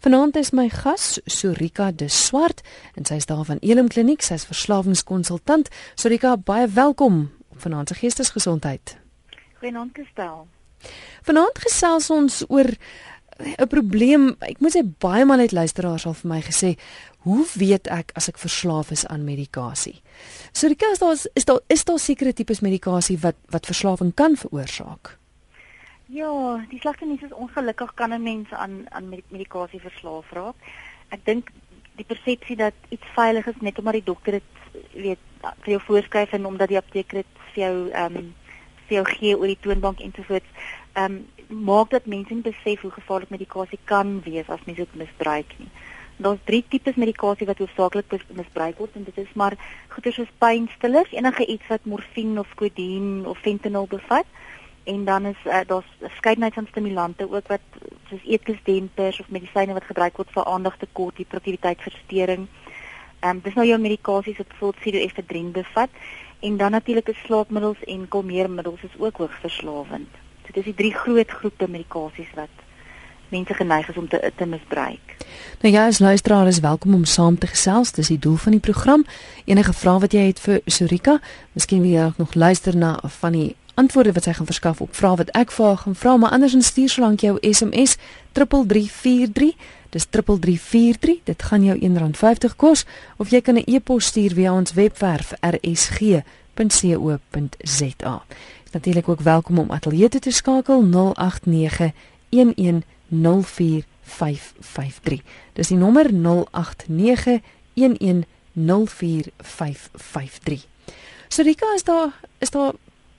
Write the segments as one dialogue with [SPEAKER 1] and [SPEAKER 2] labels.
[SPEAKER 1] Vanaand is my gas Sorika de Swart en sy is daar van Elim Kliniek, sy is verslawingskonsultant. Sorika, baie welkom op Vanaand se Geestesgesondheid.
[SPEAKER 2] Goeienaand Kristel.
[SPEAKER 1] Vanaand gesels ons oor 'n probleem. Ek moet sê baie mal uit luisteraars al vir my gesê, "Hoe weet ek as ek verslaaf is aan medikasie?" Sorika, is daar is daar is daar sekere tipes medikasie wat wat verslawing kan veroorsaak?
[SPEAKER 2] Ja, die slegte nuus is ongelukkig kan 'n mens aan aan medikasie verslaaf raak. Ek dink die persepsie dat iets veilig is net omdat die dokter dit weet vir jou voorskryf en omdat die apteker dit vir jou ehm um, vir jou gee oor die toonbank ensovoorts, ehm um, maak dat mense nie besef hoe gevaarlik medikasie kan wees as mens dit misbruik nie. Daar's drie tipes medikasie wat hoofsaaklik misbruik word en dit is maar goeie soos pynstillers, enige iets wat morfine of kodien of fentanyl bevat en dan is uh, daar's verskeidenheid van stimulante ook wat soos eetlesdempers of medisyne wat gebruik word vir aandagtekort, hiperaktiwiteitsversteuring. Ehm um, dis nou jou medikasies wat bijvoorbeeld pseudoephedrine bevat en dan natuurlik is slaapmiddels en kalmeermiddels is ook hoogs verslawend. So dis die drie groot groepe medikasies wat mense geneig is om te te misbruik.
[SPEAKER 1] Nou ja, as luisteraar is welkom om saam te gesels. Dis die doel van die program. Enige vrae wat jy het vir Sorika, miskien wil jy ook nog luister na van die antwoorde wat sy gaan verskaf op vrae wat ek vir haar gaan vra, maar anders stuur solank jou SMS 3343. Dis 3343. Dit gaan jou R1.50 kos of jy kan 'n e-pos stuur via ons webwerf rsg.co.za. Natuurlik ook welkom om ateljee te skakel 089 1104553. Dis die nommer 089 1104553. Sarika is daar is daar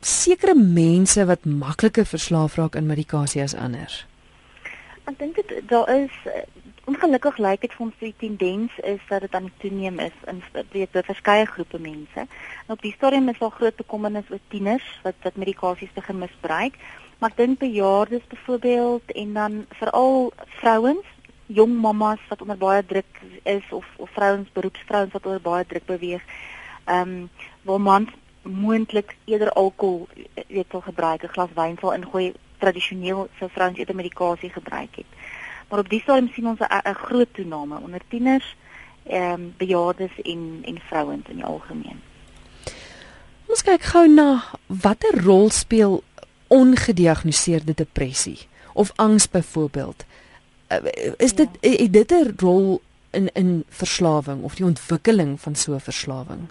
[SPEAKER 1] sekere mense wat makliker verslaaf raak aan medikasie as ander?
[SPEAKER 2] Ek dink dit daar is eh, ongelukkig lyk dit vir ons die tendens is dat dit aan toeneem is in weet vir verskeie groepe mense. En op die stadium is daar groot bekommernis oor tieners wat wat medikasies begin misbruik, maar ek dink bejaardes byvoorbeeld en dan veral vrouens jong mammas wat onder baie druk is of of vrouens beroepsvrouens wat onder baie druk beweeg. Ehm um, waar mans moontlik eerder alkohol weet sal gebruik, 'n glas wyn sal ingooi tradisioneel sou vrouens eerder medikasie gebruik het. Maar op die stadium sien ons 'n groot toename onder tieners, ehm um, bejaardes en en vrouens in die algemeen.
[SPEAKER 1] Ons kyk gou na watter rol speel ongediagnoseerde depressie of angs byvoorbeeld. Uh, is dit ja. dit 'n rol in in verslawing of die ontwikkeling van so 'n verslawing?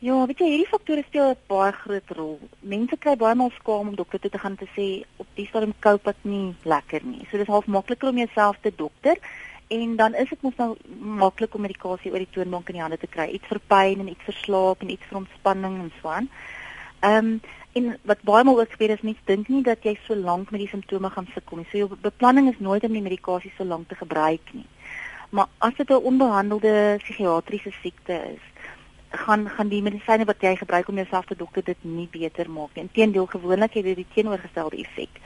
[SPEAKER 2] Ja, weet jy, hierdie faktore speel 'n baie groot rol. Mense kry baie maal skaam om dokter toe te gaan te sê op die stadium koop ek nie lekker nie. So dis half makliker om jouself te dokter en dan is dit mos nou maklik om medikasie oor die toonbank in die hande te kry. Iets vir pyn en iets vir slaap en iets vir ontspanning en so aan. Ehm um, en wat baie maal ook gebeur is mense dink nie dat jy so lank met die simptome gaan sukkel nie. So jou beplanning is nooit om die medikasie so lank te gebruik nie. Maar as dit 'n onbehandelde psigiatriese siekte is, gaan gaan die medisyne wat jy gebruik om jouself te dokter dit nie beter maak nie. Inteendeel gewoonlik het dit die teenoorgestelde effek.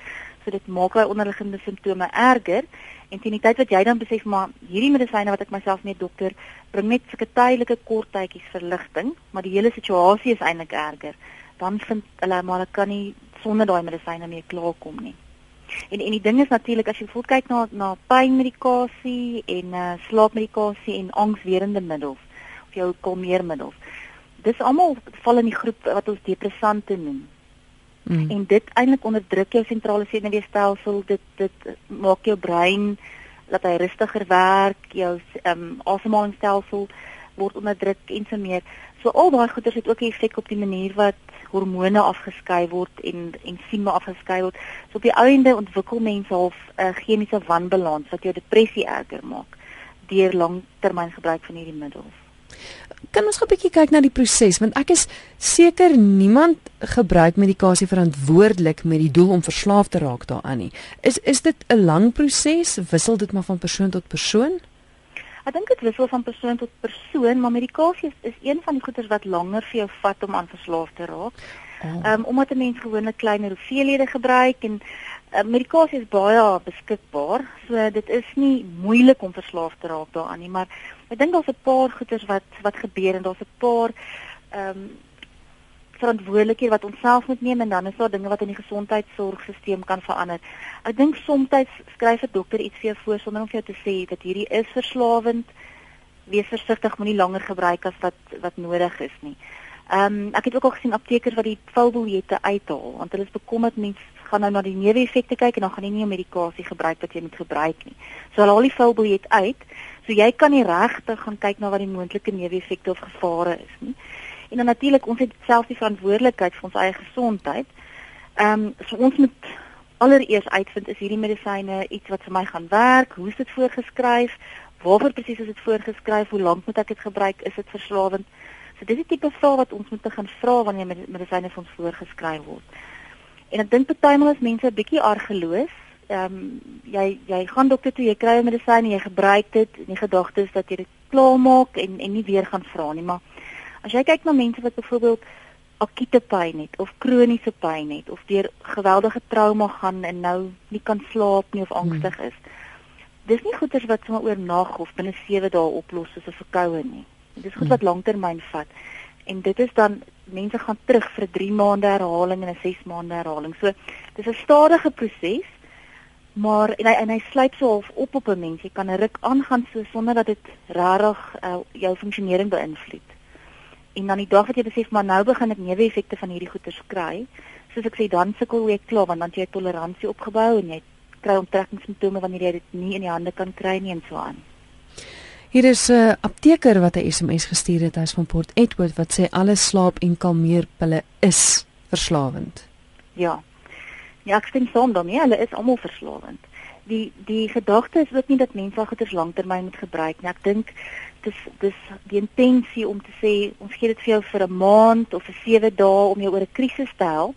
[SPEAKER 2] So dit maak daai onderliggende simptome erger en teen die tyd wat jy dan besef maar hierdie medisyne wat ek myself mee dokter bring net sulke tydelike kort tydjies verligting, maar die hele situasie is eintlik erger. Dan vind hulle maar ek kan nie sonder daai medisyne meer klaarkom nie. En en die ding is natuurlik as jy voel kyk na na pynmedikasie en uh, slaapmedikasie en angswerende middels jou kalmeermiddels. Dis almal val in die groep wat ons depressante noem. Mm. En dit eintlik onderdruk jou sentrale senuweestelsel, dit dit maak jou brein dat hy rustiger werk, jou ehm um, asemhalingsstelsel word onderdruk en so meer. So al daai goeters het ook 'n effek op die manier wat hormone afgeskei word en ensieme afgeskei word. So op die einde ontwikkel mense half 'n uh, chemiese wanbalans wat jou depressie erger maak deur langtermyngebruik van hierdie middels
[SPEAKER 1] kan ons gou 'n bietjie kyk na die proses want ek is seker niemand gebruik medikasie verantwoordelik met die doel om verslaaf te raak daaraan nie. Is is dit 'n lang proses? Wissel dit maar van persoon tot persoon?
[SPEAKER 2] Ek dink dit wissel van persoon tot persoon, maar medikasie is, is een van die goeders wat langer vir jou vat om aan verslaaf te raak. Oh. Ehm oh. um, omdat 'n mens gewoonlik kleiner hoeveelhede gebruik en medikasie is baie beskikbaar. So dit is nie moeilik om verslaaf te raak daaraan nie, maar Ek dink daar's 'n paar goeters wat wat gebeur en daar's 'n paar ehm um, verantwoordelikheid wat ons self moet neem en dan is daar dinge wat in die gesondheidsorgstelsel kan verander. Ek dink soms skryf 'n dokter iets vir jou voor sonder om vir jou te sê dat hierdie is verslawend. Wees versigtig, moenie langer gebruik as wat wat nodig is nie. Ehm um, ek het ook al gesien aptekers wat die vulbiljette uithaal want hulle is bekommerd mense gaan nou na die neeweffekte kyk en dan gaan jy nie 'n medikasie gebruik wat jy moet gebruik nie. So hulle haal die vulbiljet uit. So jy kan nie regtig gaan kyk na wat die moontlike neeweffekte of gevare is nie. En dan natuurlik ons het self die verantwoordelikheid vir ons eie gesondheid. Ehm um, so ons moet allereers uitvind is hierdie medisyne iets wat vir my gaan werk? Hoe is dit voorgeskryf? Waarvoor presies is dit voorgeskryf? Hoe lank moet ek dit gebruik? Is dit verslawend? So dis die tipe vrae wat ons moet begin vra wanneer medisyne vir ons voorgeskryf word. En ek dink partymal is mense 'n bietjie argeloos. Ehm um, jy jy gaan dokter toe, jy kry 'n medisyn en jy gebruik dit en die gedagte is dat jy dit klaarmaak en en nie weer gaan vra nie, maar as jy kyk na mense wat byvoorbeeld akute pyn het of kroniese pyn het of deur geweldige trauma gaan en nou nie kan slaap nie of angstig hmm. is. Dis nie goeters wat sommer oor nag of binne 7 dae oplos soos 'n verkoue nie. Dis goed wat hmm. lanktermyn vat. En dit is dan mense gaan terug vir 'n 3 maande herhaling en 'n 6 maande herhaling. So dis 'n stadige proses. Maar en hy en hy sluip so half op op 'n mens. Jy kan 'n ruk aangaan so sonder dat dit regtig uh, jou funksionering beïnvloed. En dan die dag wat jy besef maar nou begin ek neeweffekte van hierdie goeters kry, soos ek sê dan sukkel jy klaar want dan jy toleransie opgebou en jy kry onttrekkingssimptome wanneer jy dit nie in die hande kan kry nie en so aan.
[SPEAKER 1] Hier is 'n uh, apteker wat 'n SMS gestuur het uit van Port Edward wat sê alle slaap en kalmeerpille is verslawend.
[SPEAKER 2] Ja. Ja, ek stem saam daarmee, hulle is almal verslawend. Die die gedagte is ook nie dat mense al goeders lanktermyn moet gebruik nie. Ek dink dis dis die intensie om te sê ons gee dit vir jou vir 'n maand of vir 7 dae om jou oor 'n krisis te help.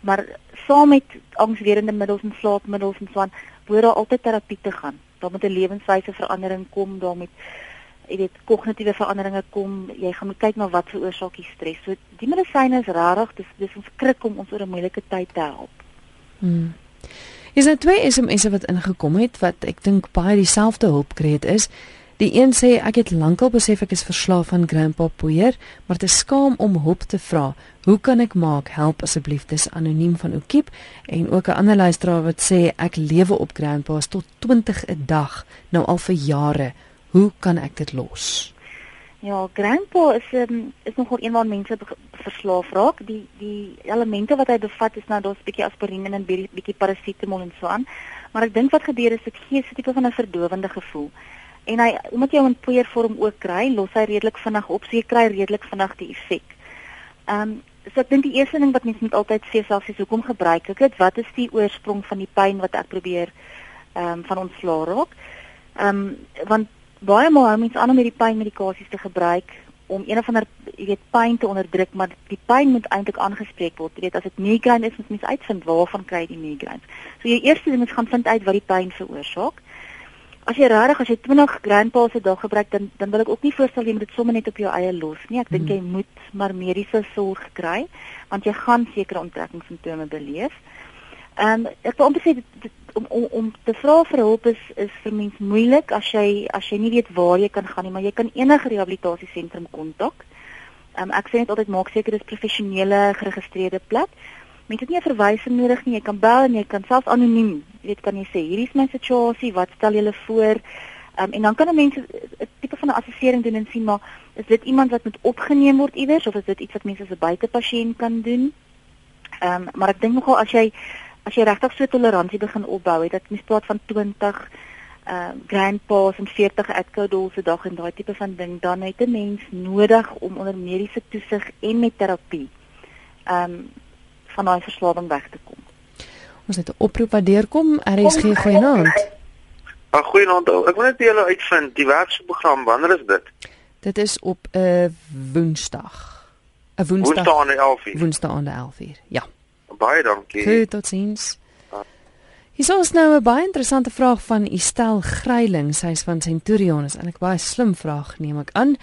[SPEAKER 2] Maar saam met angswerende middels en slaapmiddels en so aan, word daar altyd terapie te gaan daar moet 'n lewenswyse verandering kom, daar moet jy weet kognitiewe veranderinge kom. Jy gaan moet kyk na wat veroorsaak die stres. So die medisyne is rarig, dis dis ons krik om ons oor 'n moeilike tyd te help.
[SPEAKER 1] Hmm. Is daar twee SMS'e wat ingekom het wat ek dink baie dieselfde hulpkreet is. Die een sê ek het lankal besef ek is verslaaf aan grandpa poeier, maar te skaam om hulp te vra. Hoe kan ek maak? Help asseblief. Dis anoniem van Okiep en ook 'n ander luisteraar wat sê ek lewe op grandpa's tot 20 'n dag nou al vir jare. Hoe kan ek dit los?
[SPEAKER 2] Ja, grandpa is um, is nogal een van mense verslaaf raak. Die die elemente wat hy bevat is nou daar's 'n bietjie aspirien en 'n bietjie parasetamol en so aan. Maar ek dink wat gebeur is dit gee 'n tipe van 'n verdowende gevoel en hy omdat jy hom in poeiervorm ook kry, los hy redelik vinnig op, so jy kry redelik vinnig die effek. Ehm um, so ek dink die eerste ding wat mens moet altyd sê selfs is hoekom gebruik ek dit? Wat is die oorsprong van die pyn wat ek probeer ehm um, van ontslaa raak? Ehm um, want baie maal hou mense aan om hierdie pynmedikasies te gebruik om een of ander jy weet pyn te onderdruk, maar die pyn moet eintlik aangespreek word. Jy weet as dit migraine is, moet mens uitvind waarvan kry jy die migraine. So jy eerste ding moet gaan vind uit wat die pyn veroorsaak as jy regtig as jy 20 grandpas se dag gebruik dan dan wil ek ook nie voorstel jy moet dit sommer net op jou eie los nie. Ek dink hmm. jy moet maar mediese sorg kry want jy gaan sekere onttrekkingssimptome beleef. Ehm, ek wil amper sê dit, dit, om om om te vra vir hulp is is vir mens moeilik as jy as jy nie weet waar jy kan gaan nie, maar jy kan enige rehabilitasiesentrum kontak. Um, ek sê net altyd maak seker dis professionele geregistreerde plek mense het nie 'n verwysing nodig nie. Jy kan bel en jy kan self anoniem, jy weet kan jy sê, hierdie is my situasie, wat stel julle voor? Um, en dan kan mense 'n tipe van 'n assessering doen en sien maar is dit iemand wat moet opgeneem word iewers of is dit iets wat mense as 'n buitepasiënt kan doen? Ehm um, maar ek dink nogal as jy as jy regtig so toleransie begin opbou, het dit mens praat van 20 ehm uh, grandpas en 40 adults se dag en daai tipe van ding, dan het 'n mens nodig om onder mediese toesig en met terapie ehm um, van daai verslawing weg te kom.
[SPEAKER 1] Ons het 'n oproep wat deurkom. RSG goeienaand.
[SPEAKER 3] Ag goeienaand. Ek wil net julle uitvind die werksprogram wanneer is dit?
[SPEAKER 1] Dit is op 'n uh, Woensdag. 'n Woensdag.
[SPEAKER 3] Woensdag aan die 11:00.
[SPEAKER 1] Woensdag aan die 11:00. Ja.
[SPEAKER 3] Baie dankie.
[SPEAKER 1] Goed, totsiens. Hier is nou 'n baie interessante vraag van Estel Gryiling. Sy is van Centurion. Is eintlik baie slim vraag, neem ek aan.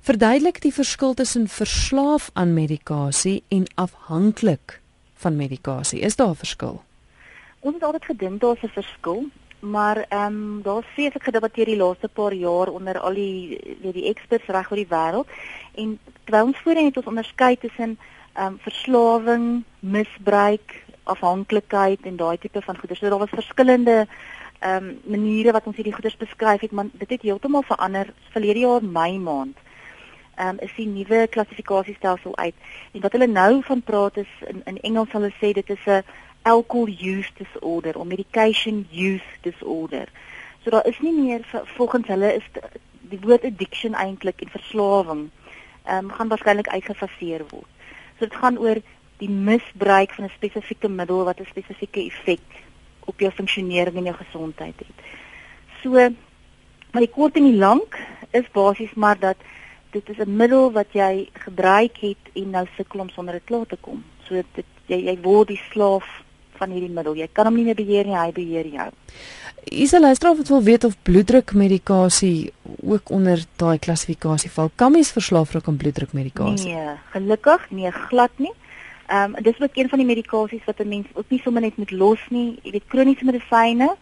[SPEAKER 1] Verduidelik die verskil tussen verslaaf aan medikasie en afhanklik van medikasie. Is daar 'n verskil?
[SPEAKER 2] Ons het gedink daar's 'n verskil, maar ehm um, daar's vreeslik gedebatteer die laaste paar jaar onder al die weet die experts reg oor die wêreld en terwyl ons voorheen het ons onderskei tussen ehm um, verslawing, misbruik, afhanklikheid en daai tipe van goeder. So daar was verskillende ehm um, maniere wat ons hierdie goeders beskryf het, maar dit het heeltemal verander verlede jaar Mei maand. Um, is die nuwe klassifikasiestelsel uit. En wat hulle nou van praat is in in Engels hulle sê dit is 'n alcohol use disorder of medication use disorder. So daar is nie meer volgens hulle is die woord addiction eintlik en verslawing ehm um, gaan waarskynlik uitgefaseer word. So dit gaan oor die misbruik van 'n spesifieke middel wat 'n spesifieke effek op jou funksionering en jou gesondheid het. So maar die kort en die lank is basies maar dat dit is 'n middel wat jy gebruik het en nou sukkel om sonder dit klaar te kom. So dit jy jy word die slaaf van hierdie middel. Jy kan hom nie meer beheer nie, hy beheer jou.
[SPEAKER 1] Isela Straf het wil weet of bloeddrukmedikasie ook onder daai klassifikasie val. Kan mens verslaaf raak aan bloeddrukmedikasie?
[SPEAKER 2] Nee, gelukkig nee, glad nie. Ehm um, dis ook een van die medikasies wat 'n mens ook nie sommer net moet los nie. Jy weet kroniese medisyne,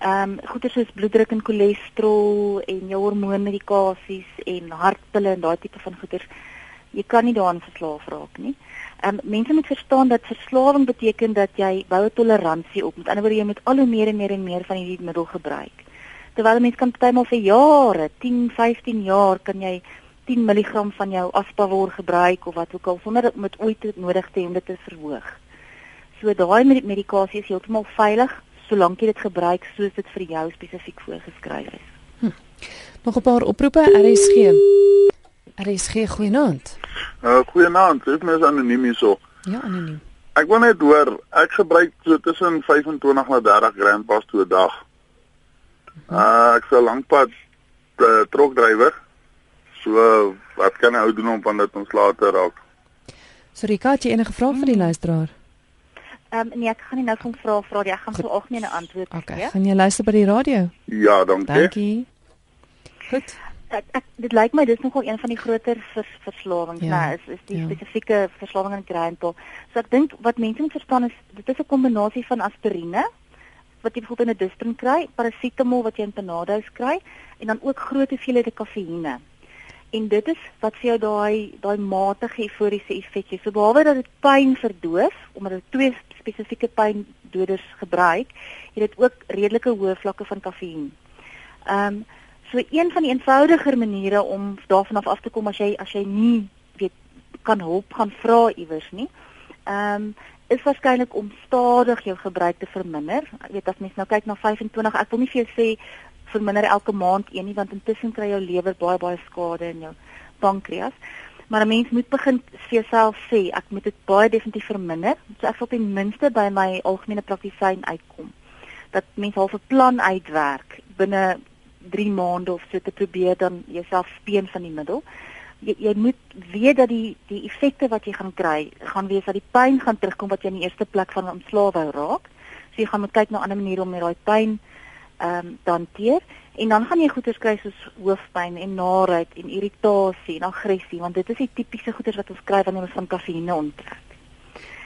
[SPEAKER 2] ehm um, goeie soos bloeddruk en cholesterol en jou hormoonmedikasies en hartpille en daai tipe van goeder. Jy kan nie daaraan verslaaf raak nie. Ehm um, mense moet verstaan dat verslawing beteken dat jy bou 'n toleransie op. Met ander woorde jy moet al hoe meer en meer en meer van hierdie middel gebruik. Terwyl 'n mens kan partymal vir jare, 10, 15 jaar kan jy 10 mg van jou aspavor gebruik of wat ook al sonder dit met ooit nodig te hê om dit te verhoog. So daai medikasie is heeltemal veilig solank jy dit gebruik soos dit vir jou spesifiek voorgeskryf is. Hm.
[SPEAKER 1] Nog 'n paar oproepe RSG. RSG goeienaand.
[SPEAKER 4] Uh goeienaand, dit is anoniem hierso.
[SPEAKER 1] Ja, anoniem.
[SPEAKER 4] Ek wil net hoor, ek gebruik so tussen 25 na 30 gram pas toe 'n dag. Uh ek sou lankpad uh, trokdrywer So wat kan 'n ou doen om van dit ontslae te raak?
[SPEAKER 1] Sorry, Katjie, enige vraag vir die hmm. luisteraar?
[SPEAKER 2] Ehm um, nee, ek gaan nie nou van vra vra nie. Ek gaan Goed. so algemene antwoord
[SPEAKER 1] gee. Okay, gaan jy luister by die radio?
[SPEAKER 4] Ja, dankie.
[SPEAKER 1] Dankie. Goed.
[SPEAKER 2] Ek, ek dit lyk my dis nogal een van die groter vers, verslawings, ja. nee, is is die ja. spesifieke verslawing aan graanpil. So ek dink wat mense moet verstaan is dit is 'n kombinasie van aspirine wat jy bijvoorbeeld in 'n distrin kry, parasetamol wat jy in Panados kry en dan ook groot hoeveelhede kafeïne en dit is wat vir jou daai daai matige euforiese effek gee. So behalwe dat dit pyn verdoof omdat dit twee spesifieke pyndoders gebruik, het dit ook redelike hoë vlakke van kafeïen. Ehm um, so een van die eenvoudiger maniere om daarvan af af te kom as jy as jy nie weet kan hulp gaan vra iewers nie. Ehm um, is waarskynlik om stadig jou gebruik te verminder. Ek weet as mens nou kyk na 25, ek wil nie vir jou sê verminder elke maand een nie want intussen kry jou lewer baie baie skade in jou pankreas. Maar 'n mens moet begin vir jouself sê ek moet dit baie definitief verminder. So ek wil ten minste by my algemene praktisyn uitkom. Dat mens half 'n plan uitwerk binne 3 maande of so te probeer dan jouself speen van die middel. Jy, jy moet weet dat die die effekte wat jy gaan kry, gaan wees dat die pyn gaan terugkom wat jy in die eerste plek van ontslae wou raak. So jy gaan moet kyk na ander maniere om met daai pyn ehm um, hanteer en dan gaan jy goeters kry soos hoofpyn en naait en irritasie en aggressie want dit is die tipiese goeters wat ons kry wanneer ons van kafeïne onttrek.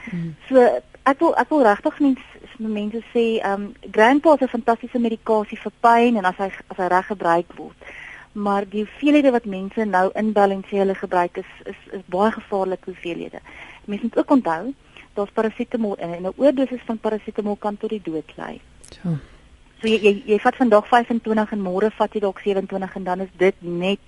[SPEAKER 2] Hmm. So ek wil ek wil regtig mense mense sê ehm um, grandpa is 'n fantastiese medikasie vir pyn en as hy as hy reg gebruik word. Maar die hoeveelhede wat mense nou inbel en sê hulle gebruik is is is baie gevaarlik hoeveelhede. Mense moet ook onthou daar's parasetamol in en 'n oordosis van parasetamol kan tot die dood lei. Ja. So jy jy, jy vat vandag 25 en môre vat jy dalk 27 en dan is dit net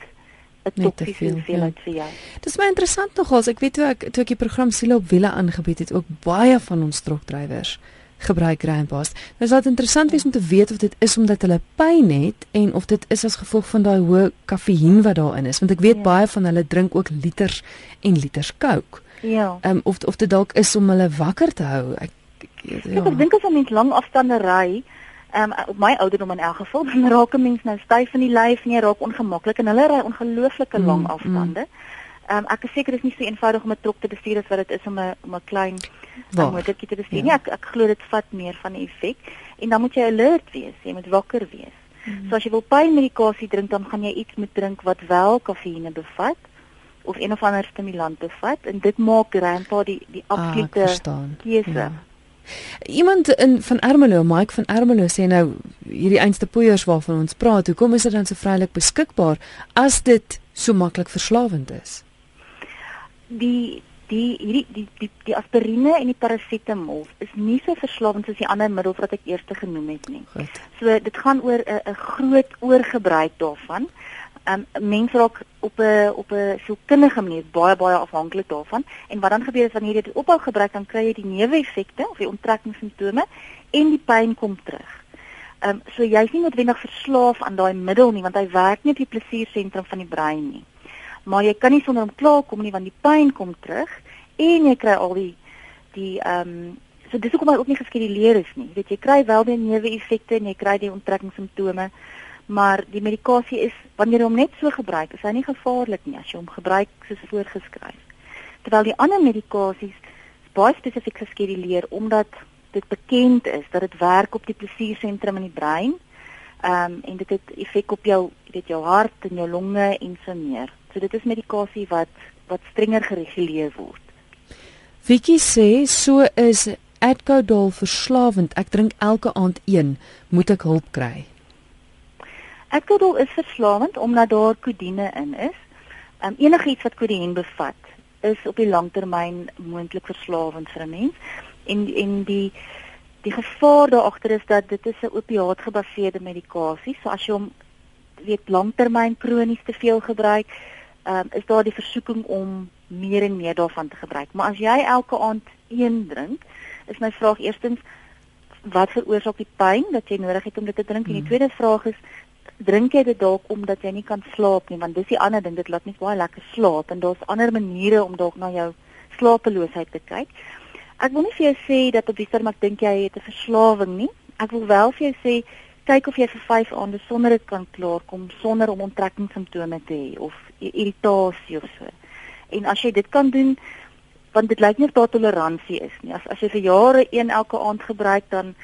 [SPEAKER 2] 'n toksiese hoeveelheid ja. vir jou.
[SPEAKER 1] Dis baie interessant nogals. Ek weet toe ek toe ek die program Siele op wiele aangebied het, ook baie van ons trokdrywers gebruik Grandpass. Dit is interessant wees om te weet of dit is omdat hulle pyn het en of dit is as gevolg van daai hoë kafeïen wat daarin is, want ek weet ja. baie van hulle drink ook liters en liters Coke.
[SPEAKER 2] Ja.
[SPEAKER 1] Ehm um, of of dit dalk is om hulle wakker te hou. Ek
[SPEAKER 2] ja. Ek dink as 'n mens lang afstande ry, Ehm um, op my ouderdom in elk geval dan raak 'n mens nou styf in die lyf en jy raak ongemaklik en hulle ry ongelooflike lang mm, afstande. Ehm um, ek is seker dit is nie so eenvoudig om 'n trok te bestuur as wat dit is om 'n om 'n klein motortjie te bestuur ja. nie. Ek ek glo dit vat meer van die effek en dan moet jy alert wees, jy moet wakker wees. Mm. So as jy wil pynmedikasie drink, dan gaan jy iets moet drink wat wel kafeïne bevat of een of ander stimulant bevat en dit maak grandpa die die ah, absolute ah, keuse. Ja.
[SPEAKER 1] Iemand in van Ermelo, Mike van Ermelo sê nou hierdie einste poeiers waarvan ons praat, hoekom is dit dan so vrylik beskikbaar as dit so maklik verslawend is?
[SPEAKER 2] Die die hierdie die die die aspirine en die parasetamol is nie so verslawend soos die ander middels wat ek eers genoem het nie.
[SPEAKER 1] Goed.
[SPEAKER 2] So dit gaan oor 'n 'n groot oorgebruik daarvan. Um mense raak op 'n op 'n sielkundige manier baie baie afhanklik daarvan en wat dan gebeur is wanneer jy dit ophou gebruik dan kry jy die neeweffekte of die onttrekkingssimptome en die pyn kom terug. Um so jy's nie noodwendig verslaaf aan daai middel nie want hy werk nie op die plesiersentrum van die brein nie maar jy kan nie sonder hom klaarkom nie want die pyn kom terug en jy kry al die die ehm um, so dis hoekom hy ook nie geskeduleer is nie. Jy weet jy kry wel die neeweffekte en jy kry die onttrekkingssimptome, maar die medikasie is wanneer jy hom net so gebruik, is hy nie gevaarlik nie as jy hom gebruik soos voorgeskryf. Terwyl die ander medikasies baie spesifiek geskeduleer omdat dit bekend is dat dit werk op die plesiersentrum in die brein. Ehm um, en dit het effek op jou, weet jou hart en jou longe en so meer. So dit is medikasie wat wat strenger gereguleer word.
[SPEAKER 1] Vicky sê so is Adcodol verslawend. Ek drink elke aand een, moet ek hulp kry?
[SPEAKER 2] Adcodol is verslawend omdat daar kodine in is. Um, Enigiets wat kodien bevat is op die langtermyn moontlik verslawend vir 'n mens. En en die die gevaar daar agter is dat dit is 'n opiaatgebaseerde medikasie. So as jy hom weet langtermyn kronies te veel gebruik, um, is daar die versoeking om meer en meer daarvan te gebruik. Maar as jy elke aand een drink, is my vraag eerstens wat veroorsaak die pyn dat jy nodig het om dit te drink? Hmm. En die hmm. tweede vraag is drink jy dit dalk omdat jy nie kan slaap nie, want dis die ander ding, dit laat net baie lekker slaap en daar's ander maniere om dalk na jou slapeloosheid te kyk. Ek wil nie vir jou sê dat op die stadium ek dink jy het 'n verslawing nie. Ek wil wel vir jou sê kyk of jy vir 5 aande sonder dit kan klaarkom sonder om onttrekkingssimptome te hê of irritasie of so. En as jy dit kan doen want dit lyk nie of daar toleransie is nie. As as jy vir jare een elke aand gebruik dan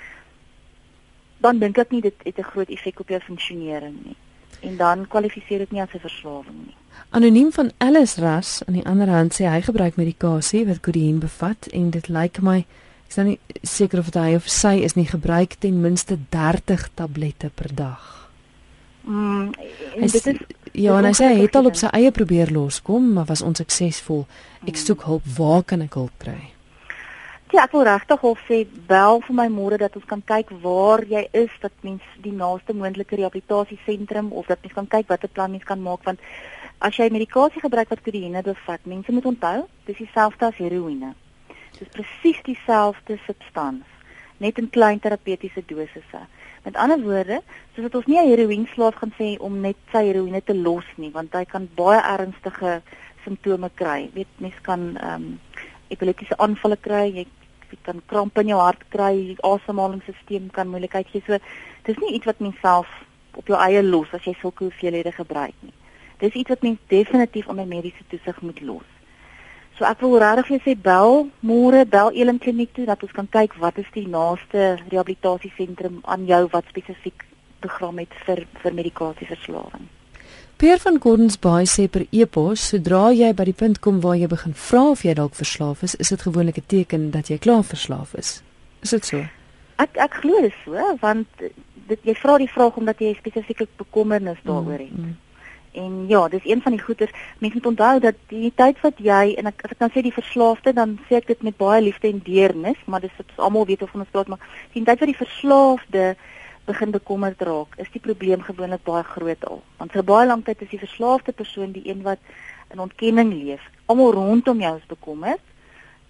[SPEAKER 2] dan dink ek nie dit het 'n groot effek op jou funksionering nie. En dan kwalifiseer dit nie as 'n verslawing nie.
[SPEAKER 1] Anoniem van Alice Ras aan die ander hand sê hy gebruik medikasie wat kodeïn bevat en dit lyk my Ek is nou nie seker of hy of sy is nie gebruik ten minste 30 tablette per dag.
[SPEAKER 2] Mm, en dit is
[SPEAKER 1] ja, en hy sê hy het al op sy eie probeer loskom, maar was onsuksesvol. Ek mm. soek hulp. Waar kan ek hulp kry?
[SPEAKER 2] Ja, ek wil regtig hof sê bel vir my môre dat ons kan kyk waar jy is, dat mens die naaste moontlike rehabilitasiesentrum of dat mens kan kyk watter plan mens kan maak want as jy medikasie gebruik wat kodeïne bevat, mense moet onthou, dis dieselfde as heroïne dis presies dieselfde substans net in klein terapeutiese dosisse. Met ander woorde, soos wat ons nie 'n heroïnslaaf gaan sê om net sy heroïne te los nie, want hy kan baie ernstige simptome kry. Jy weet, mens kan ehm um, epileptiese aanvalle kry, jy, jy kan krampe in jou hart kry, asemhalingsstelsel kan moeilikheid gee. So dis nie iets wat mens self op jou eie los as jy sulke hoeveelhede gebruik nie. Dis iets wat mens definitief onder mediese toesig moet los. So ek wil regtig vir sê bel môre bel Elim Kliniek toe dat ons kan kyk wat is die naaste rehabilitasiesentrum aan jou wat spesifiek program het vir vir medikasieverslawing.
[SPEAKER 1] Pierre van Gordons Bay sê per e-pos sodra jy by die punt kom waar jy begin vra of jy dalk verslaaf is, is dit gewoonlik 'n teken dat jy klaar verslaaf is. Is dit so?
[SPEAKER 2] Ek ek glo dit so want dit jy vra die vraag omdat jy spesifiek bekommernis daaroor het. Mm, mm. En ja, dis een van die goeters. Mense moet onthou dat die tyd wat jy en ek as ek kan sê die verslaafde, dan sê ek dit met baie liefde en deernis, maar dis wat ons almal weet of ons praat, maar die tyd wat die verslaafde begin bekommerd raak, is die probleem gewoonlik baie groot al. Want vir baie lank tyd is die verslaafde persoon die een wat in ontkenning leef. Almal rondom jou is bekommerd.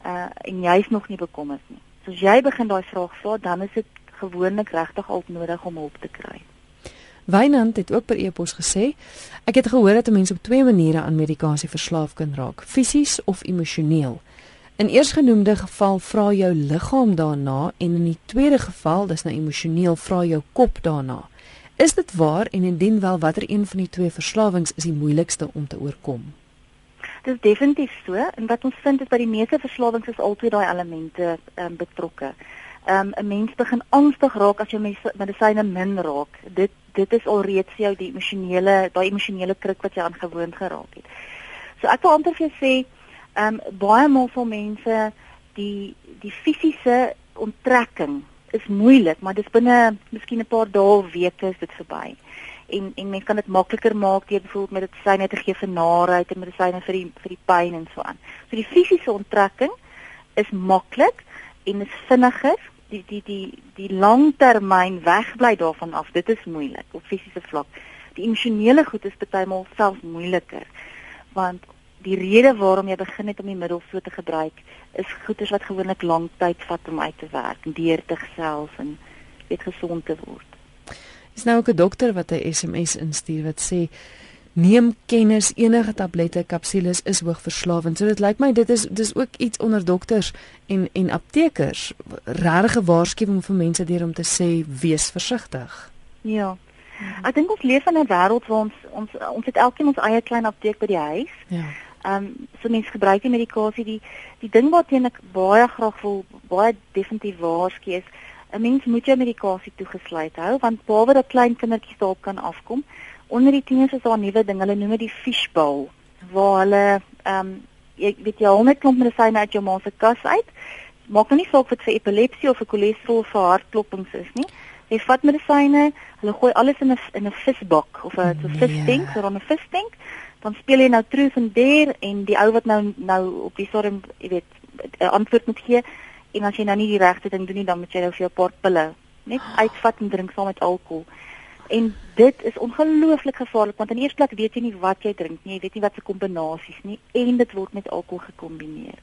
[SPEAKER 2] Uh en jy's nog nie bekommerd nie. So as jy begin daai vraag vra, dan is dit gewoonlik regtig al nodig om hulp te kry.
[SPEAKER 1] Wynand het ook per e-pos gesê: "Ek het gehoor dat 'n mens op twee maniere aan medikasie verslaaf kan raak: fisies of emosioneel. In eersgenoemde geval vra jou liggaam daarna en in die tweede geval, dis nou emosioneel, vra jou kop daarna. Is dit waar en indien wel watter een van die twee verslawings is die moeilikste om te oorkom?"
[SPEAKER 2] Dit is definitief so en wat ons vind is by die meeste verslawings is altyd daai elemente um, betrokke. Um, 'n mens begin angstig raak as jy medisyne min raak. Dit dit is alreeds jou die emosionele daai emosionele kruk wat jy aangewoond geraak het. So ek wil amper vir jou sê, ehm um, baie maal vir mense die die fisiese onttrekking is moeilik, maar dis binne miskien 'n paar dae of weke is dit verby. en en mens kan dit makliker maak deur byvoorbeeld medisyne te gee vir naarheid en medisyne vir die vir die pyn en so aan. So die fisiese onttrekking is maklik en is vinniger. Die die die die langtermyn wegbly daarvan af, dit is moeilik op fisiese vlak. Die emosionele goed is partymal selfs moeiliker want die rede waarom jy begin het om die middel so te gebruik is goeders wat gewoonlik lank tyd vat om uit te werk, deur te gesels en weet gesond te word.
[SPEAKER 1] Is nou ook 'n dokter wat 'n SMS instuur wat sê neem kennis enige tablette kapsules is hoogverslawend. So dit lyk my dit is dis ook iets onder dokters en en aptekers regte waarskuwing vir mense deur om te sê wees versigtig.
[SPEAKER 2] Ja. Ek dink ons leef in 'n wêreld waar ons ons ons het elkeen ons eie klein apteek by die huis.
[SPEAKER 1] Ja.
[SPEAKER 2] Ehm um, so mense gebruik die medikasie die die ding wat ek baie graag wil baie definitief waarsku is 'n mens moet jou medikasie toegesluit hou want behalwe dat klein kindertjies daarop kan afkom, onder die tieners is daar 'n nuwe ding, hulle noem dit die fishbowl waar hulle ehm um, ek weet jy al net klomp medisyne uit jou ma se kas uit. Maak nou nie saak of dit vir epilepsie of vir cholesterol of vir hartklopings is nie. Jy vat medisyne, hulle gooi alles in 'n in 'n visbak of 'n so visstank, so 'n visstank. Dan speel jy nou truth and dare en die ou wat nou nou op die storm, jy weet, 'n antwoord moet gee en as jy nou nie die regte ding doen nie, dan moet jy nou vir jou paar pille net uitvat en drink saam met alkohol. En dit is ongelooflik gevaarlik want in die eerste plek weet jy nie wat jy drink nie, jy weet nie wat se kombinasies nie en dit word met alkohol gekombineer.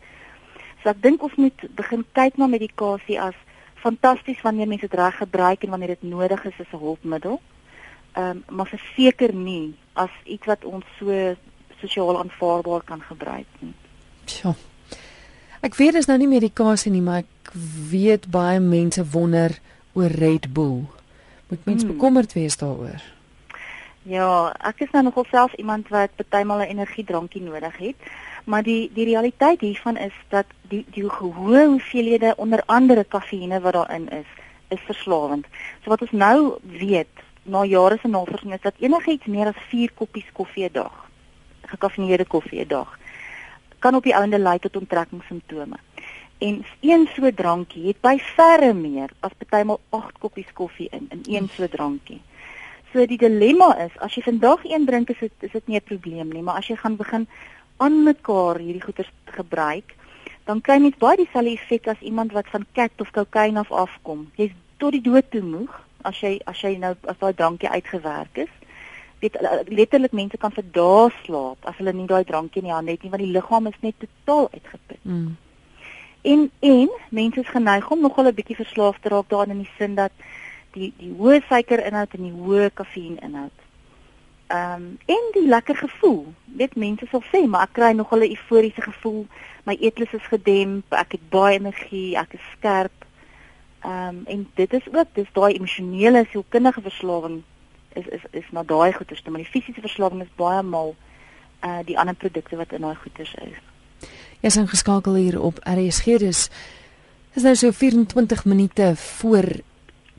[SPEAKER 2] So ek dink ons moet begin kyk na medikasie as fantasties wanneer mense dit reg gebruik en wanneer dit nodig is as 'n hulpmiddel. Ehm um, maar verseker nie as iets wat ons so sosiaal aanvaarbaar kan gebruik nie.
[SPEAKER 1] Sjoe. Ek weet dis nou nie medikasie nie, maar ek weet baie mense wonder oor Red Bull. Moet mens hmm. bekommerd wees daaroor?
[SPEAKER 2] Ja, ek is nou nogal self iemand wat partymal 'n energiedrankie nodig het, maar die die realiteit hiervan is dat die die hoë hoeveelhede onder andere kafeïne wat daarin is, is verslawend. So wat ons nou weet na jare se navorsing is dat enigiets meer as 4 koppies koffie 'n dag, gekafeineerde koffie 'n dag, kan op die ouende lei tot onttrekkingssimptome. En een so drankie het by verre meer as partymal 8 koppies koffie in in een so drankie. So die dilemma is as jy vandag een drink is dit is dit nie 'n probleem nie, maar as jy gaan begin aan mekaar hierdie goeders gebruik, dan kry jy baie dieselfde effek as iemand wat van kat of kokain af afkom. Jy's tot die dood toe moeg as jy as jy nou as daai drankie uitgewerk is weet letterlik mense kan vir dae slaap as hulle nie daai drankie in die hand het nie want die liggaam is net totaal uitgeput. Mm. En en mense is geneig om nogal 'n bietjie verslaaf te raak daarin in die sin dat die die hoë suikerinhoud en die hoë kafeïninhoud. Ehm um, en die lekker gevoel. Weet mense sal sê, maar ek kry nogal 'n euforiese gevoel. My eetlus is gedemp, ek het baie energie, ek is skerp. Ehm um, en dit is ook dis daai emosionele sielkundige verslawing is is is na daai goeders, maar die fisiese verslawing is baie maal uh die ander produkte wat in daai goeders is.
[SPEAKER 1] Jy's ingeskakel hier op RSG dis is nou so 24 minute voor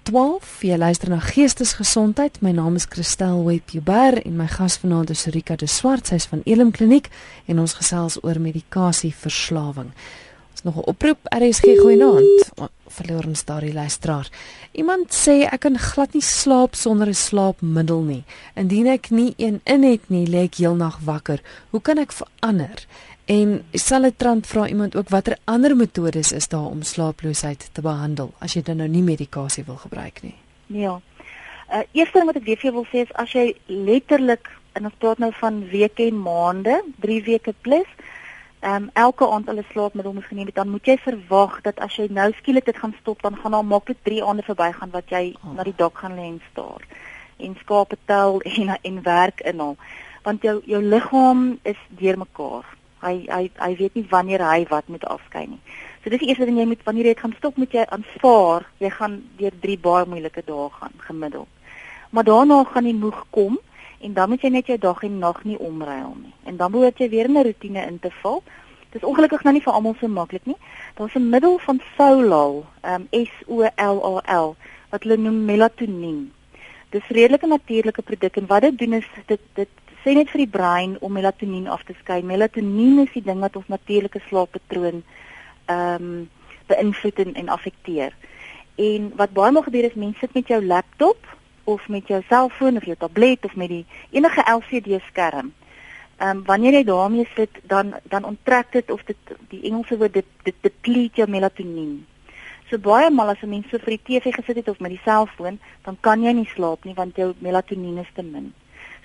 [SPEAKER 1] 12. Jy luister na Geestesgesondheid. My naam is Christel Webber en my gas vanaand is Rika de Swart. Sy's van Elim Kliniek en ons gesels oor medikasieverslawing. Ons nog 'n oproep RSG goeienaand. Verloor ons daardie luisteraar. Iemand sê ek kan glad nie slaap sonder 'n slaapmiddel nie. Indien ek nie een in het nie, lê ek heelnag wakker. Hoe kan ek verander? En Saletrant vra iemand ook watter ander metodes is daar om slaaploosheid te behandel as jy dan nou nie medikasie wil gebruik nie.
[SPEAKER 2] Ja. Uh eerste ding wat ek weer vir jou wil sê is as jy letterlik en ons praat nou van weke en maande, 3 weke plus, ehm um, elke aand hulle slaapmiddel moet geneem het, dan moet jy verwag dat as jy nou skielik dit gaan stop, dan gaan daar maklik 3 aande verbygaan wat jy oh. na die dak gaan lê en staar en skape tel en en werk inhaal. Want jou jou liggaam is deurmekaar. Hy hy hy weet nie wanneer hy wat moet afskei nie. So dis die eerste ding jy moet wanneer jy dit gaan stop, moet jy aanvaar jy gaan deur 3 baie moeilike dae gaan gemiddeld. Maar daarna gaan die moeg kom en dan moet jy net jou dag en nag nie omruil nie. En dan moet jy weer 'n rotine in te val. Dit is ongelukkig nou nie vir almal so maklik nie. Daar's 'n middel van Solal, ehm um, S O L A L wat hulle noem melatonien. Dis redelike natuurlike produk en wat dit doen is dit dit sê net vir die brein om melatonien af te skei. Melatonien is die ding wat ons natuurlike slaappatroon ehm um, beïnvloed en, en affekteer. En wat baie maal gebeur is mense sit met jou laptop of met jou selfoon of jou tablet of met die enige LCD skerm. Ehm um, wanneer jy daarmee sit, dan dan onttrek dit of dit die Engelse woord dit dit deplete jou melatonien. So baie maal as 'n mens so vir die TV gesit het of met die selfoon, dan kan jy nie slaap nie want jou melatonien is te min.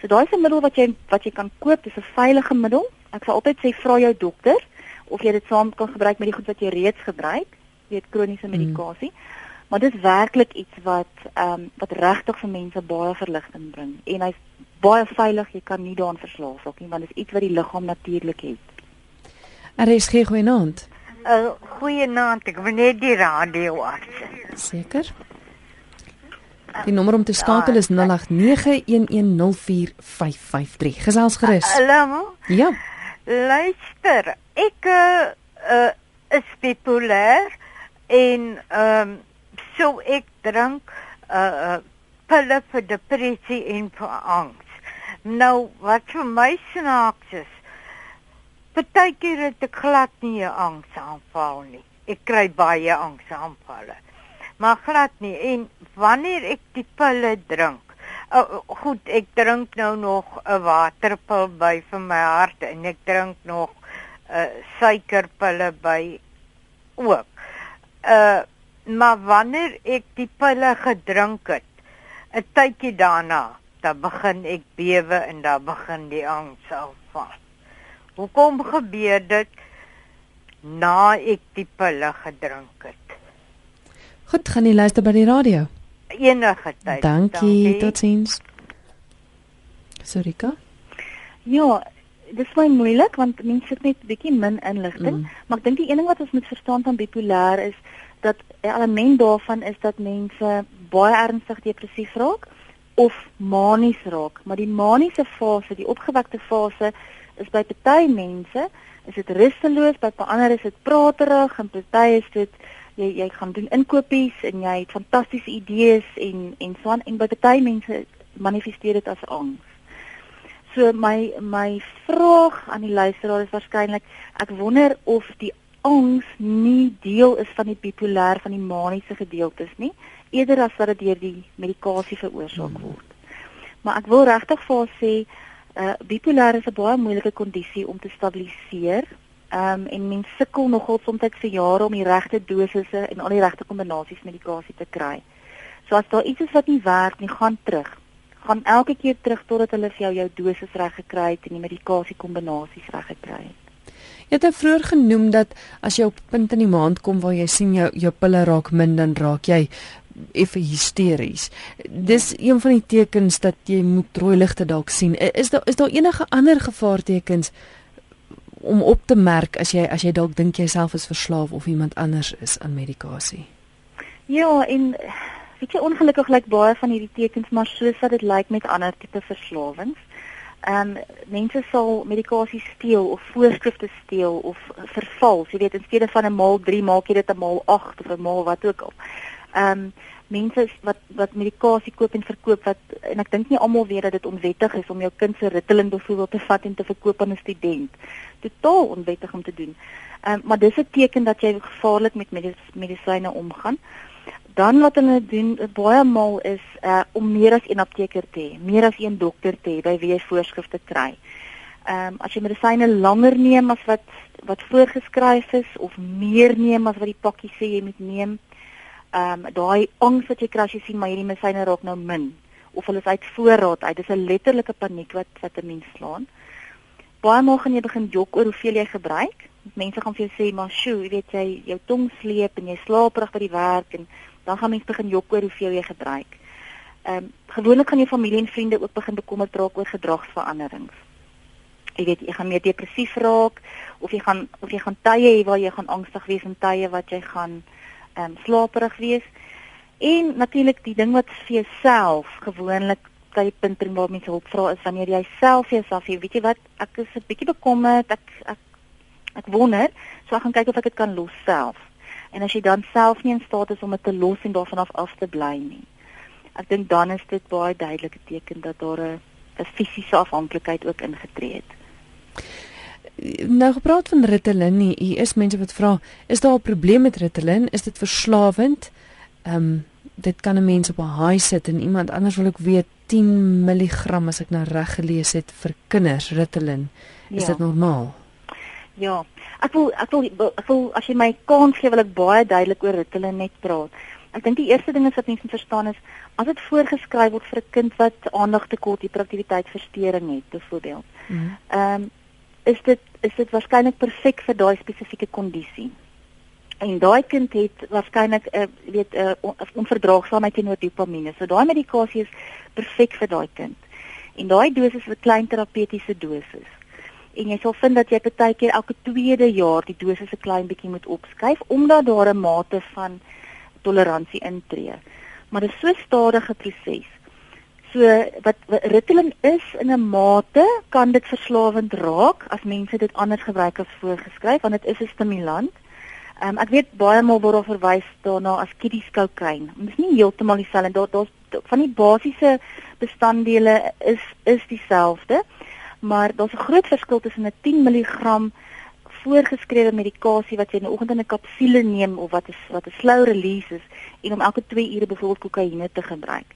[SPEAKER 2] So daai is 'n middel wat jy wat jy kan koop, dis 'n veilige middel. Ek sal altyd sê vra jou dokter of jy dit saam kan gebruik met die goed wat jy reeds gebruik, weet kroniese hmm. medikasie. Mm. Maar dit is werklik iets wat ehm um, wat regtig vir mense baie verligting bring en hy's baie veilig, jy kan nie daaraan verslaaf raak nie want dit is iets wat die liggaam natuurlik het.
[SPEAKER 1] Er is geen goeie.
[SPEAKER 5] 'n uh, Goeie naam, ek wil net die radio af.
[SPEAKER 1] Seker. Die nommer om te skakel is 0891104553. Gesels gerus.
[SPEAKER 5] Hallo.
[SPEAKER 1] Ja.
[SPEAKER 5] Luister, ek uh, uh is bipolêr en ehm um, so ek drink uh pille vir depressie en vir angs. Nou wat vir my snaaks is, partykeer het ek glad nie 'n angsaanval nie. Ek kry baie angsaanvalle. Maar glad nie en wanneer ek die pille drink Oh, goed, ek drink nou nog 'n waterpil by vir my hart en ek drink nog 'n uh, suikerpille by ook. Uh maar wanneer ek die pille gedrink het, 'n tydjie daarna, dan begin ek bewe en dan begin die angs afval. Hoekom gebeur dit na ek die pille gedrink het?
[SPEAKER 1] Goed, gaan jy luister by die radio?
[SPEAKER 5] Enige tyd.
[SPEAKER 1] Dankie, Dankie. totsiens. Sorika?
[SPEAKER 2] Ja, dis baie moeilik want mense het net 'n bietjie min inligting, mm. maar ek dink die een ding wat ons moet verstaan van bipolêr is dat 'n element daarvan is dat mense baie ernstig depressief raak of manies raak, maar die maniese fase, die opgewekte fase is by party mense is dit rusteloos, by ander is dit praterig en party is dit jy jy gaan doen inkopies en jy het fantastiese idees en en so aan en by party mense manifesteer dit as angs. So my my vraag aan die luisteraar is waarskynlik ek wonder of die angs nie deel is van die bipolêr van die maniese gedeeltes nie, eerder as wat dit deur die medikasie veroorsaak hmm. word. Maar ek wil regtig vir haar sê, uh bipolêr is 'n baie moeilike kondisie om te stabiliseer. Um en mens sukkel nogal soms vir jare om die regte dosisse en al die regte kombinasies medikasie te kry. So as daar iets is wat nie werk nie, gaan terug gaan elke keer terug totdat hulle vir jou jou dosis reg gekry het en die medikasie kombinasies reg gekry het.
[SPEAKER 1] Jy het vroeër genoem dat as jy op punt in die maand kom waar jy sien jou jou pille raak min dan raak jy effe hysteries. Dis een van die tekens dat jy moet rooi ligte dalk sien. Is daar is daar enige ander gevaartekens om op te merk as jy as jy dalk dink jy self is verslaaf of iemand anders is aan medikasie?
[SPEAKER 2] Ja, en weet jy ongelukkig lyk baie van hierdie tekens maar soos wat dit lyk met ander tipe verslawings. Ehm um, mense sal medikasie steel of voorskrifte steel of vervals, jy weet in steede van 'n maal 3 maak jy dit 'n maal 8 of 'n maal wat ook al. Ehm um, mense wat wat medikasie koop en verkoop wat en ek dink nie almal weet dat dit onwettig is om jou kind se Ritalin byvoorbeeld te vat en te verkoop aan 'n student. Totaal onwettig om te doen. Ehm um, maar dis 'n teken dat jy gevaarlik met medis medisyne omgaan dan wat hulle doen baie maal is uh om meer as een apteker te hê, meer as een dokter te hê by wie jy voorskrifte kry. Ehm um, as jy medisyne langer neem as wat wat voorgeskryf is of meer neem as wat die pakkie sê jy moet neem, ehm um, daai angs wat jy kry as jy sien maar hierdie medisyne raak nou min of hulle is uit voorraad uit, dis 'n letterlike paniek wat wat 'n mens slaan. Baie maal gaan jy begin jok oor hoeveel jy gebruik. Mense gaan vir jou sê, "Maar sjoe, jy weet jy jou tong sleep en jy slaaperig by die werk en dan gaan mense begin jok oor hoeveel jy gebruik. Ehm um, gewoonlik gaan jou familie en vriende ook begin bekommerd raak oor gedragsveranderings. Jy weet jy gaan meer depressief raak of jy gaan of jy gaan tye hê waar jy gaan angstig wees en tye wat jy gaan ehm um, slaperig wees. En natuurlik die ding wat vir jouself gewoonlik die punt bring waar mense hulp vra is wanneer jy self vir jouself weet jy wat, ek is 'n bietjie bekommerd, ek ek ek wonder, so ek gaan kyk of ek dit kan los self en as jy dan self nie in staat is om dit te los en daarvan af af te bly nie. Ek dink dan is dit baie duidelike teken dat daar 'n 'n fisiese afhanklikheid ook ingetree het.
[SPEAKER 1] Nou gepraat van Ritalin, hier is mense wat vra, is daar 'n probleem met Ritalin? Is dit verslawend? Ehm um, dit kan 'n mens op 'n high sit en iemand anders wil ook weet 10 mg as ek nou reg gelees het vir kinders Ritalin. Is
[SPEAKER 2] Ja.
[SPEAKER 1] dit normaal?
[SPEAKER 2] Ja. Ek wil ek wil ek wil as jy my kans gee wil ek baie duidelik oor Ritalin net praat. Ek dink die eerste ding is wat mense moet verstaan is as dit voorgeskryf word vir 'n kind wat aandagtekort, hiperaktiwiteitsversteuring het byvoorbeeld.
[SPEAKER 1] Mm.
[SPEAKER 2] Ehm is dit is dit waarskynlik perfek vir daai spesifieke kondisie. En daai kind het waarskynlik 'n uh, weet 'n uh, on, onverdraagsaamheid teenoor dopamine. So daai medikasie is perfek vir daai kind. En daai dosis is 'n klein terapeutiese dosis. En jy sal vind dat jy partykeer elke tweede jaar die dosis 'n klein bietjie moet opskuif omdat daar 'n mate van toleransie intree. Maar dit is so 'n stadige proses. So wat, wat Ritalin is in 'n mate kan dit verslawend raak as mense dit anders gebruik as voorgeskryf want dit is 'n stimulant. Um, ek weet baie maal word daar verwys daarna as kiddies kokain. Dit is nie heeltemal dieselfde. Daar daar's van die basiese bestanddele is is dieselfde, maar daar's 'n groot verskil tussen 'n 10 mg voorgeskrewe medikasie wat jy in die oggend in 'n kapsule neem of wat is wat 'n slow release is en om elke 2 ure byvoorbeeld kokaine te gebruik.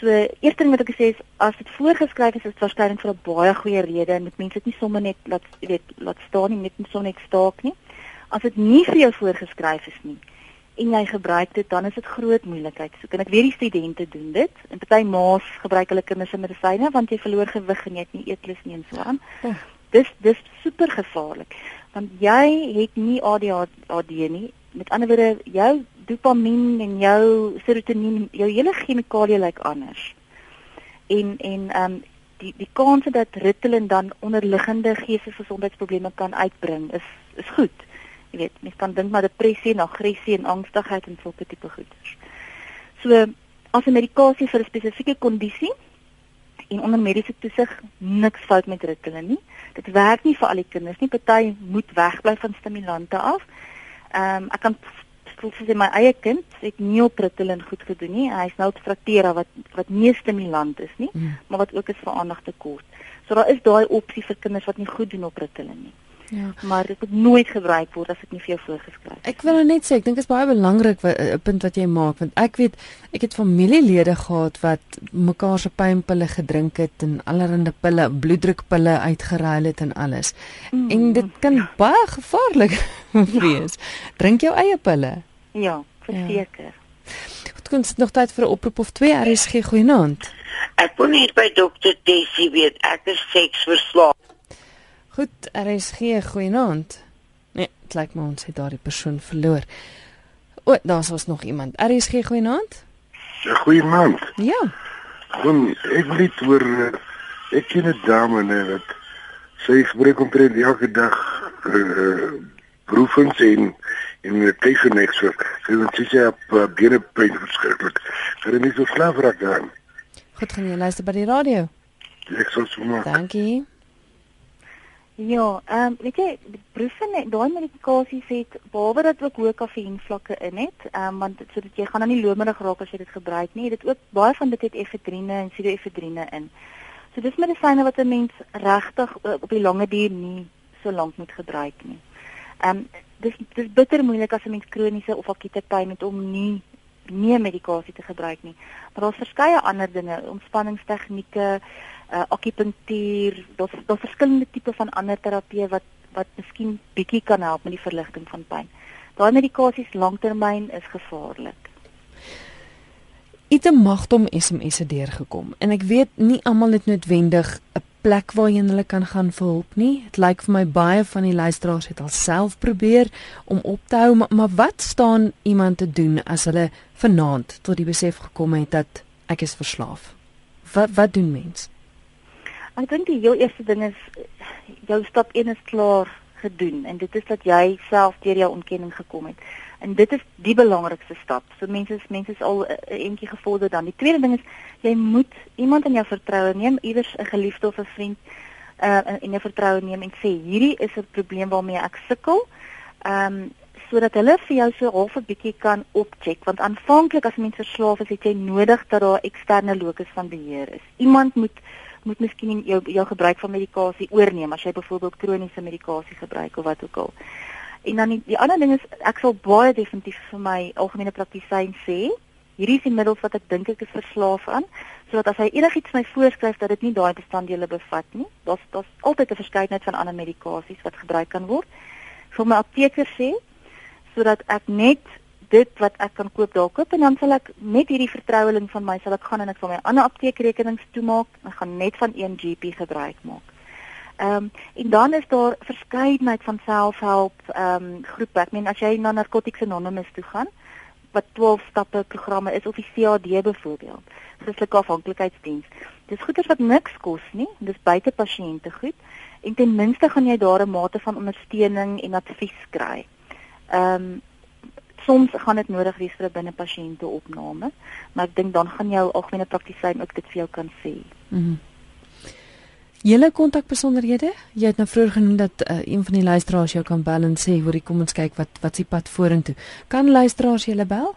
[SPEAKER 2] So eerste ding wat ek sê is as dit voorgeskryf is, is dit waarskynlik vir 'n baie goeie rede en dit mense dit nie sommer net laat weet laat staan nie, net sommer net staak nie. As dit nie vir jou voorgeskryf is nie en jy gebruik dit, dan is dit groot moeilikheid. So kan ek weer die studente doen dit. En party ma's gebruik hulle kinders se medisyne want jy verloor gewig en jy het nie eetlus nie en so aan.
[SPEAKER 1] Oh.
[SPEAKER 2] Dis dis super gevaarlik want jy het nie ADHD nie. Met ander woorde, jou dopamien en jou serotonien, jou hele chemikalie lyk anders. En en ehm um, die die kans dat Ritalin dan onderliggende geestesgesondheidsprobleme kan uitbring is is goed. Jy weet, mens kan dink maar depressie en aggressie en angstigheid en sulke tipe goeders. So as 'n medikasie vir 'n spesifieke kondisie en onder mediese toesig niks fout met Ritalin nie. Dit werk nie vir al die kinders nie. Party moet wegbly van stimulante af. Ehm um, ek kan sê my eie kind het nie op Ritalin goed gedoen nie. Hy's nou op Strattera wat wat nie stimulant is nie,
[SPEAKER 1] Mm.
[SPEAKER 2] maar wat ook is vir aandagtekort. So daar is daai opsie vir kinders wat nie goed doen op Ritalin nie.
[SPEAKER 1] Ja.
[SPEAKER 2] Maar dit moet nooit gebruik word as dit nie vir jou voorgeskryf is.
[SPEAKER 1] Ek wil nou net sê, ek dink dit is baie belangrik 'n punt wat jy maak want ek weet ek het familielede gehad wat mekaar se pynpille gedrink het en allerlei pille, bloeddrukpille uitgeruil het en alles.
[SPEAKER 2] Mm.
[SPEAKER 1] En dit kan baie gevaarlik wees. Drink jou eie pille.
[SPEAKER 2] ja, verseker.
[SPEAKER 1] Goed, kon dit nog tyd vir 'n oproep of twee RSG goeienaand.
[SPEAKER 6] Ek wil net by dokter Tessie weet ek is seksverslaaf.
[SPEAKER 1] Goed, RSG goeienaand. Nee, dit lyk my ons het daardie persoon verloor. O, daar's ons nog iemand. RSG goeienaand.
[SPEAKER 7] Ja, Goeienaand.
[SPEAKER 1] Ja.
[SPEAKER 7] Kom, ek wil net hoor eh, ek ken 'n dame net wat sy gebruik omtrent elke dag uh proefens en en met keiserniks so. Sy het sy sê op uh, bene pyn verskriklik. Sy het nie so slaap raak aan.
[SPEAKER 1] Goed, gaan jy luister by die radio.
[SPEAKER 7] Ek sal sommer
[SPEAKER 1] Dankie.
[SPEAKER 2] Ja, ehm um, weet jy, proefen daai medikasies het behalwe dat ook hoë kafeïnvlakke in het, ehm um, want sodat jy gaan dan nie lomerig raak as jy dit gebruik nie. Dit ook baie van dit het efedrine en pseudoefedrine in. So dis medisyne wat 'n mens regtig uh, op die lange duur nie so lank moet gebruik nie. Ehm um, dis dis bitter moeilik as 'n mens kroniese of akute pyn het om nie nie medikasie te gebruik nie. Maar daar's verskeie ander dinge, ontspanningstegnieke, uh, akupunktuur, daar's daar's verskillende tipe van ander terapieë wat wat miskien bietjie kan help met die verligting van pyn. Daai medikasies lanktermyn is gevaarlik.
[SPEAKER 1] Ite magdom SMS'e deurgekom en ek weet nie almal het noodwendig 'n plek waarheen hulle kan gaan vir hulp nie. Dit lyk vir my baie van die luisteraars het alself probeer om op te hou, maar, maar wat staan iemand te doen as hulle vanaand tot die besef gekom het dat ek is verslaaf? Wat wat doen mens?
[SPEAKER 2] Ek dink die heel eerste ding is eh, jou stap 1 is klaar gedoen en dit is dat jy self deur jou ontkenning gekom het. En dit is die belangrikste stap. So mense is mense is al 'n uh, entjie gevorder dan. Die tweede ding is jy moet iemand in jou vertroue neem, iewers 'n geliefde of 'n vriend uh in jou vertroue neem en sê hierdie is 'n probleem waarmee ek sukkel. Ehm um, sodat hulle vir jou so half 'n bietjie kan opcheck want aanvanklik as mens verslaaf is, het jy nodig dat daar 'n eksterne locus van beheer is. Iemand moet moet miskien jou jou gebruik van medikasie oorneem as jy byvoorbeeld kroniese medikasie gebruik of wat ook al. En dan die, die ander ding is ek sal baie definitief vir my algemene praktisyn sê hierdie is die middels wat ek dink ek is verslaaf aan, sodat as hy enigiets my voorskryf dat dit nie daai bestanddele bevat nie. Daar's daar's altyd 'n verskeidenheid van ander medikasies wat gebruik kan word. Vir my apteker sê sodat ek net dit wat ek kan koop daar koop en dan sal ek met hierdie vertroueling van my sal ek gaan en ek sal my ander apteekrekenings toemaak en gaan net van een GP gebruik maak. Ehm um, en dan is daar verskeidenheid van selfhelp ehm um, groepe. Ek meen as jy na Narcotics Anonymous toe gaan wat 12 stappe programme is of die CAD byvoorbeeld, Christelike Afhanklikheidsdiens. Dis goeders wat niks kos nie. Dis buite pasiënte goed en ten minste gaan jy daar 'n mate van ondersteuning en advies kry. Ehm um, soms gaan dit nodig wees vir 'n binne pasiënte opname, maar ek dink dan gaan jou algemene praktisyn ook dit vir jou kan sê.
[SPEAKER 1] Mhm. Mm Julle kontakbesonderhede? Jy het nou vroeër genoem dat uh, een van die luisteraars jou kan bel en sê, "Hoerie, kom ons kyk wat wat se pad vorentoe." Kan luisteraars julle bel?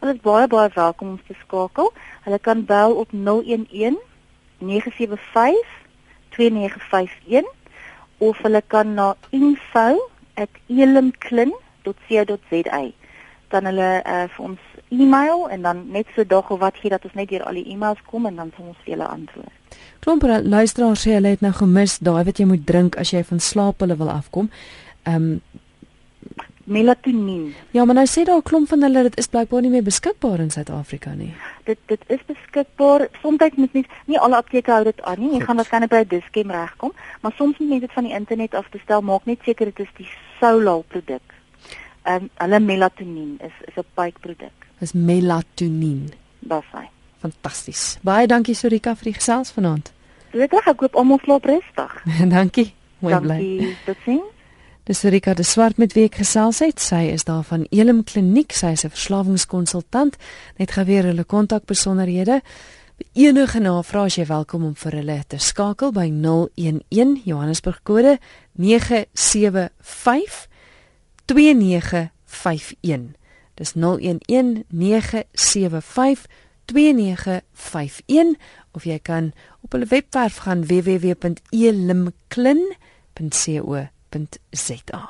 [SPEAKER 2] Hulle is baie baie welkom om te skakel. Hulle kan bel op 011 975 2951 of hulle kan na info@elimklin.co.za dan hulle uh, vir ons e-mail en dan net so dag of wat gee dat ons net deur al die e-mails kom en dan sal ons vir julle antwoord.
[SPEAKER 1] Klomp luisteraars sê hulle het nou gemis daai wat jy moet drink as jy van slaap hulle wil afkom. Ehm um,
[SPEAKER 2] melatonien.
[SPEAKER 1] Ja, maar nou sê daar 'n klomp van hulle dit is blykbaar nie meer beskikbaar in Suid-Afrika nie.
[SPEAKER 2] Dit dit is beskikbaar. Soms moet mens nie alle apteke hou dit aan nie. Jy gaan waarskynlik by 'n diskem regkom, maar soms moet mense dit van die internet af bestel. Maak net seker dit is die Soulal produk. Ehm um, hulle melatonien is is 'n pype produk.
[SPEAKER 1] Is melatonien.
[SPEAKER 2] Dis hy.
[SPEAKER 1] Fantasties. Baie dankie Sorika vir die gesels vanaand.
[SPEAKER 2] Dit reg, ek koop almal slaap rustig.
[SPEAKER 1] dankie. Mooi bly.
[SPEAKER 2] Dankie. Totsiens.
[SPEAKER 1] Dis Sorika de Swart met wie ek gesels het. Sy is daar van Elim Kliniek. Sy is 'n verslawingskonsultant. Net geweer hulle kontakbesonderhede. Enige navrae as jy welkom om vir hulle te skakel by 011 Johannesburg kode 975 2951. Dis 011 975 2951 of jy kan op hulle webwerf gaan www.elimklin.co.za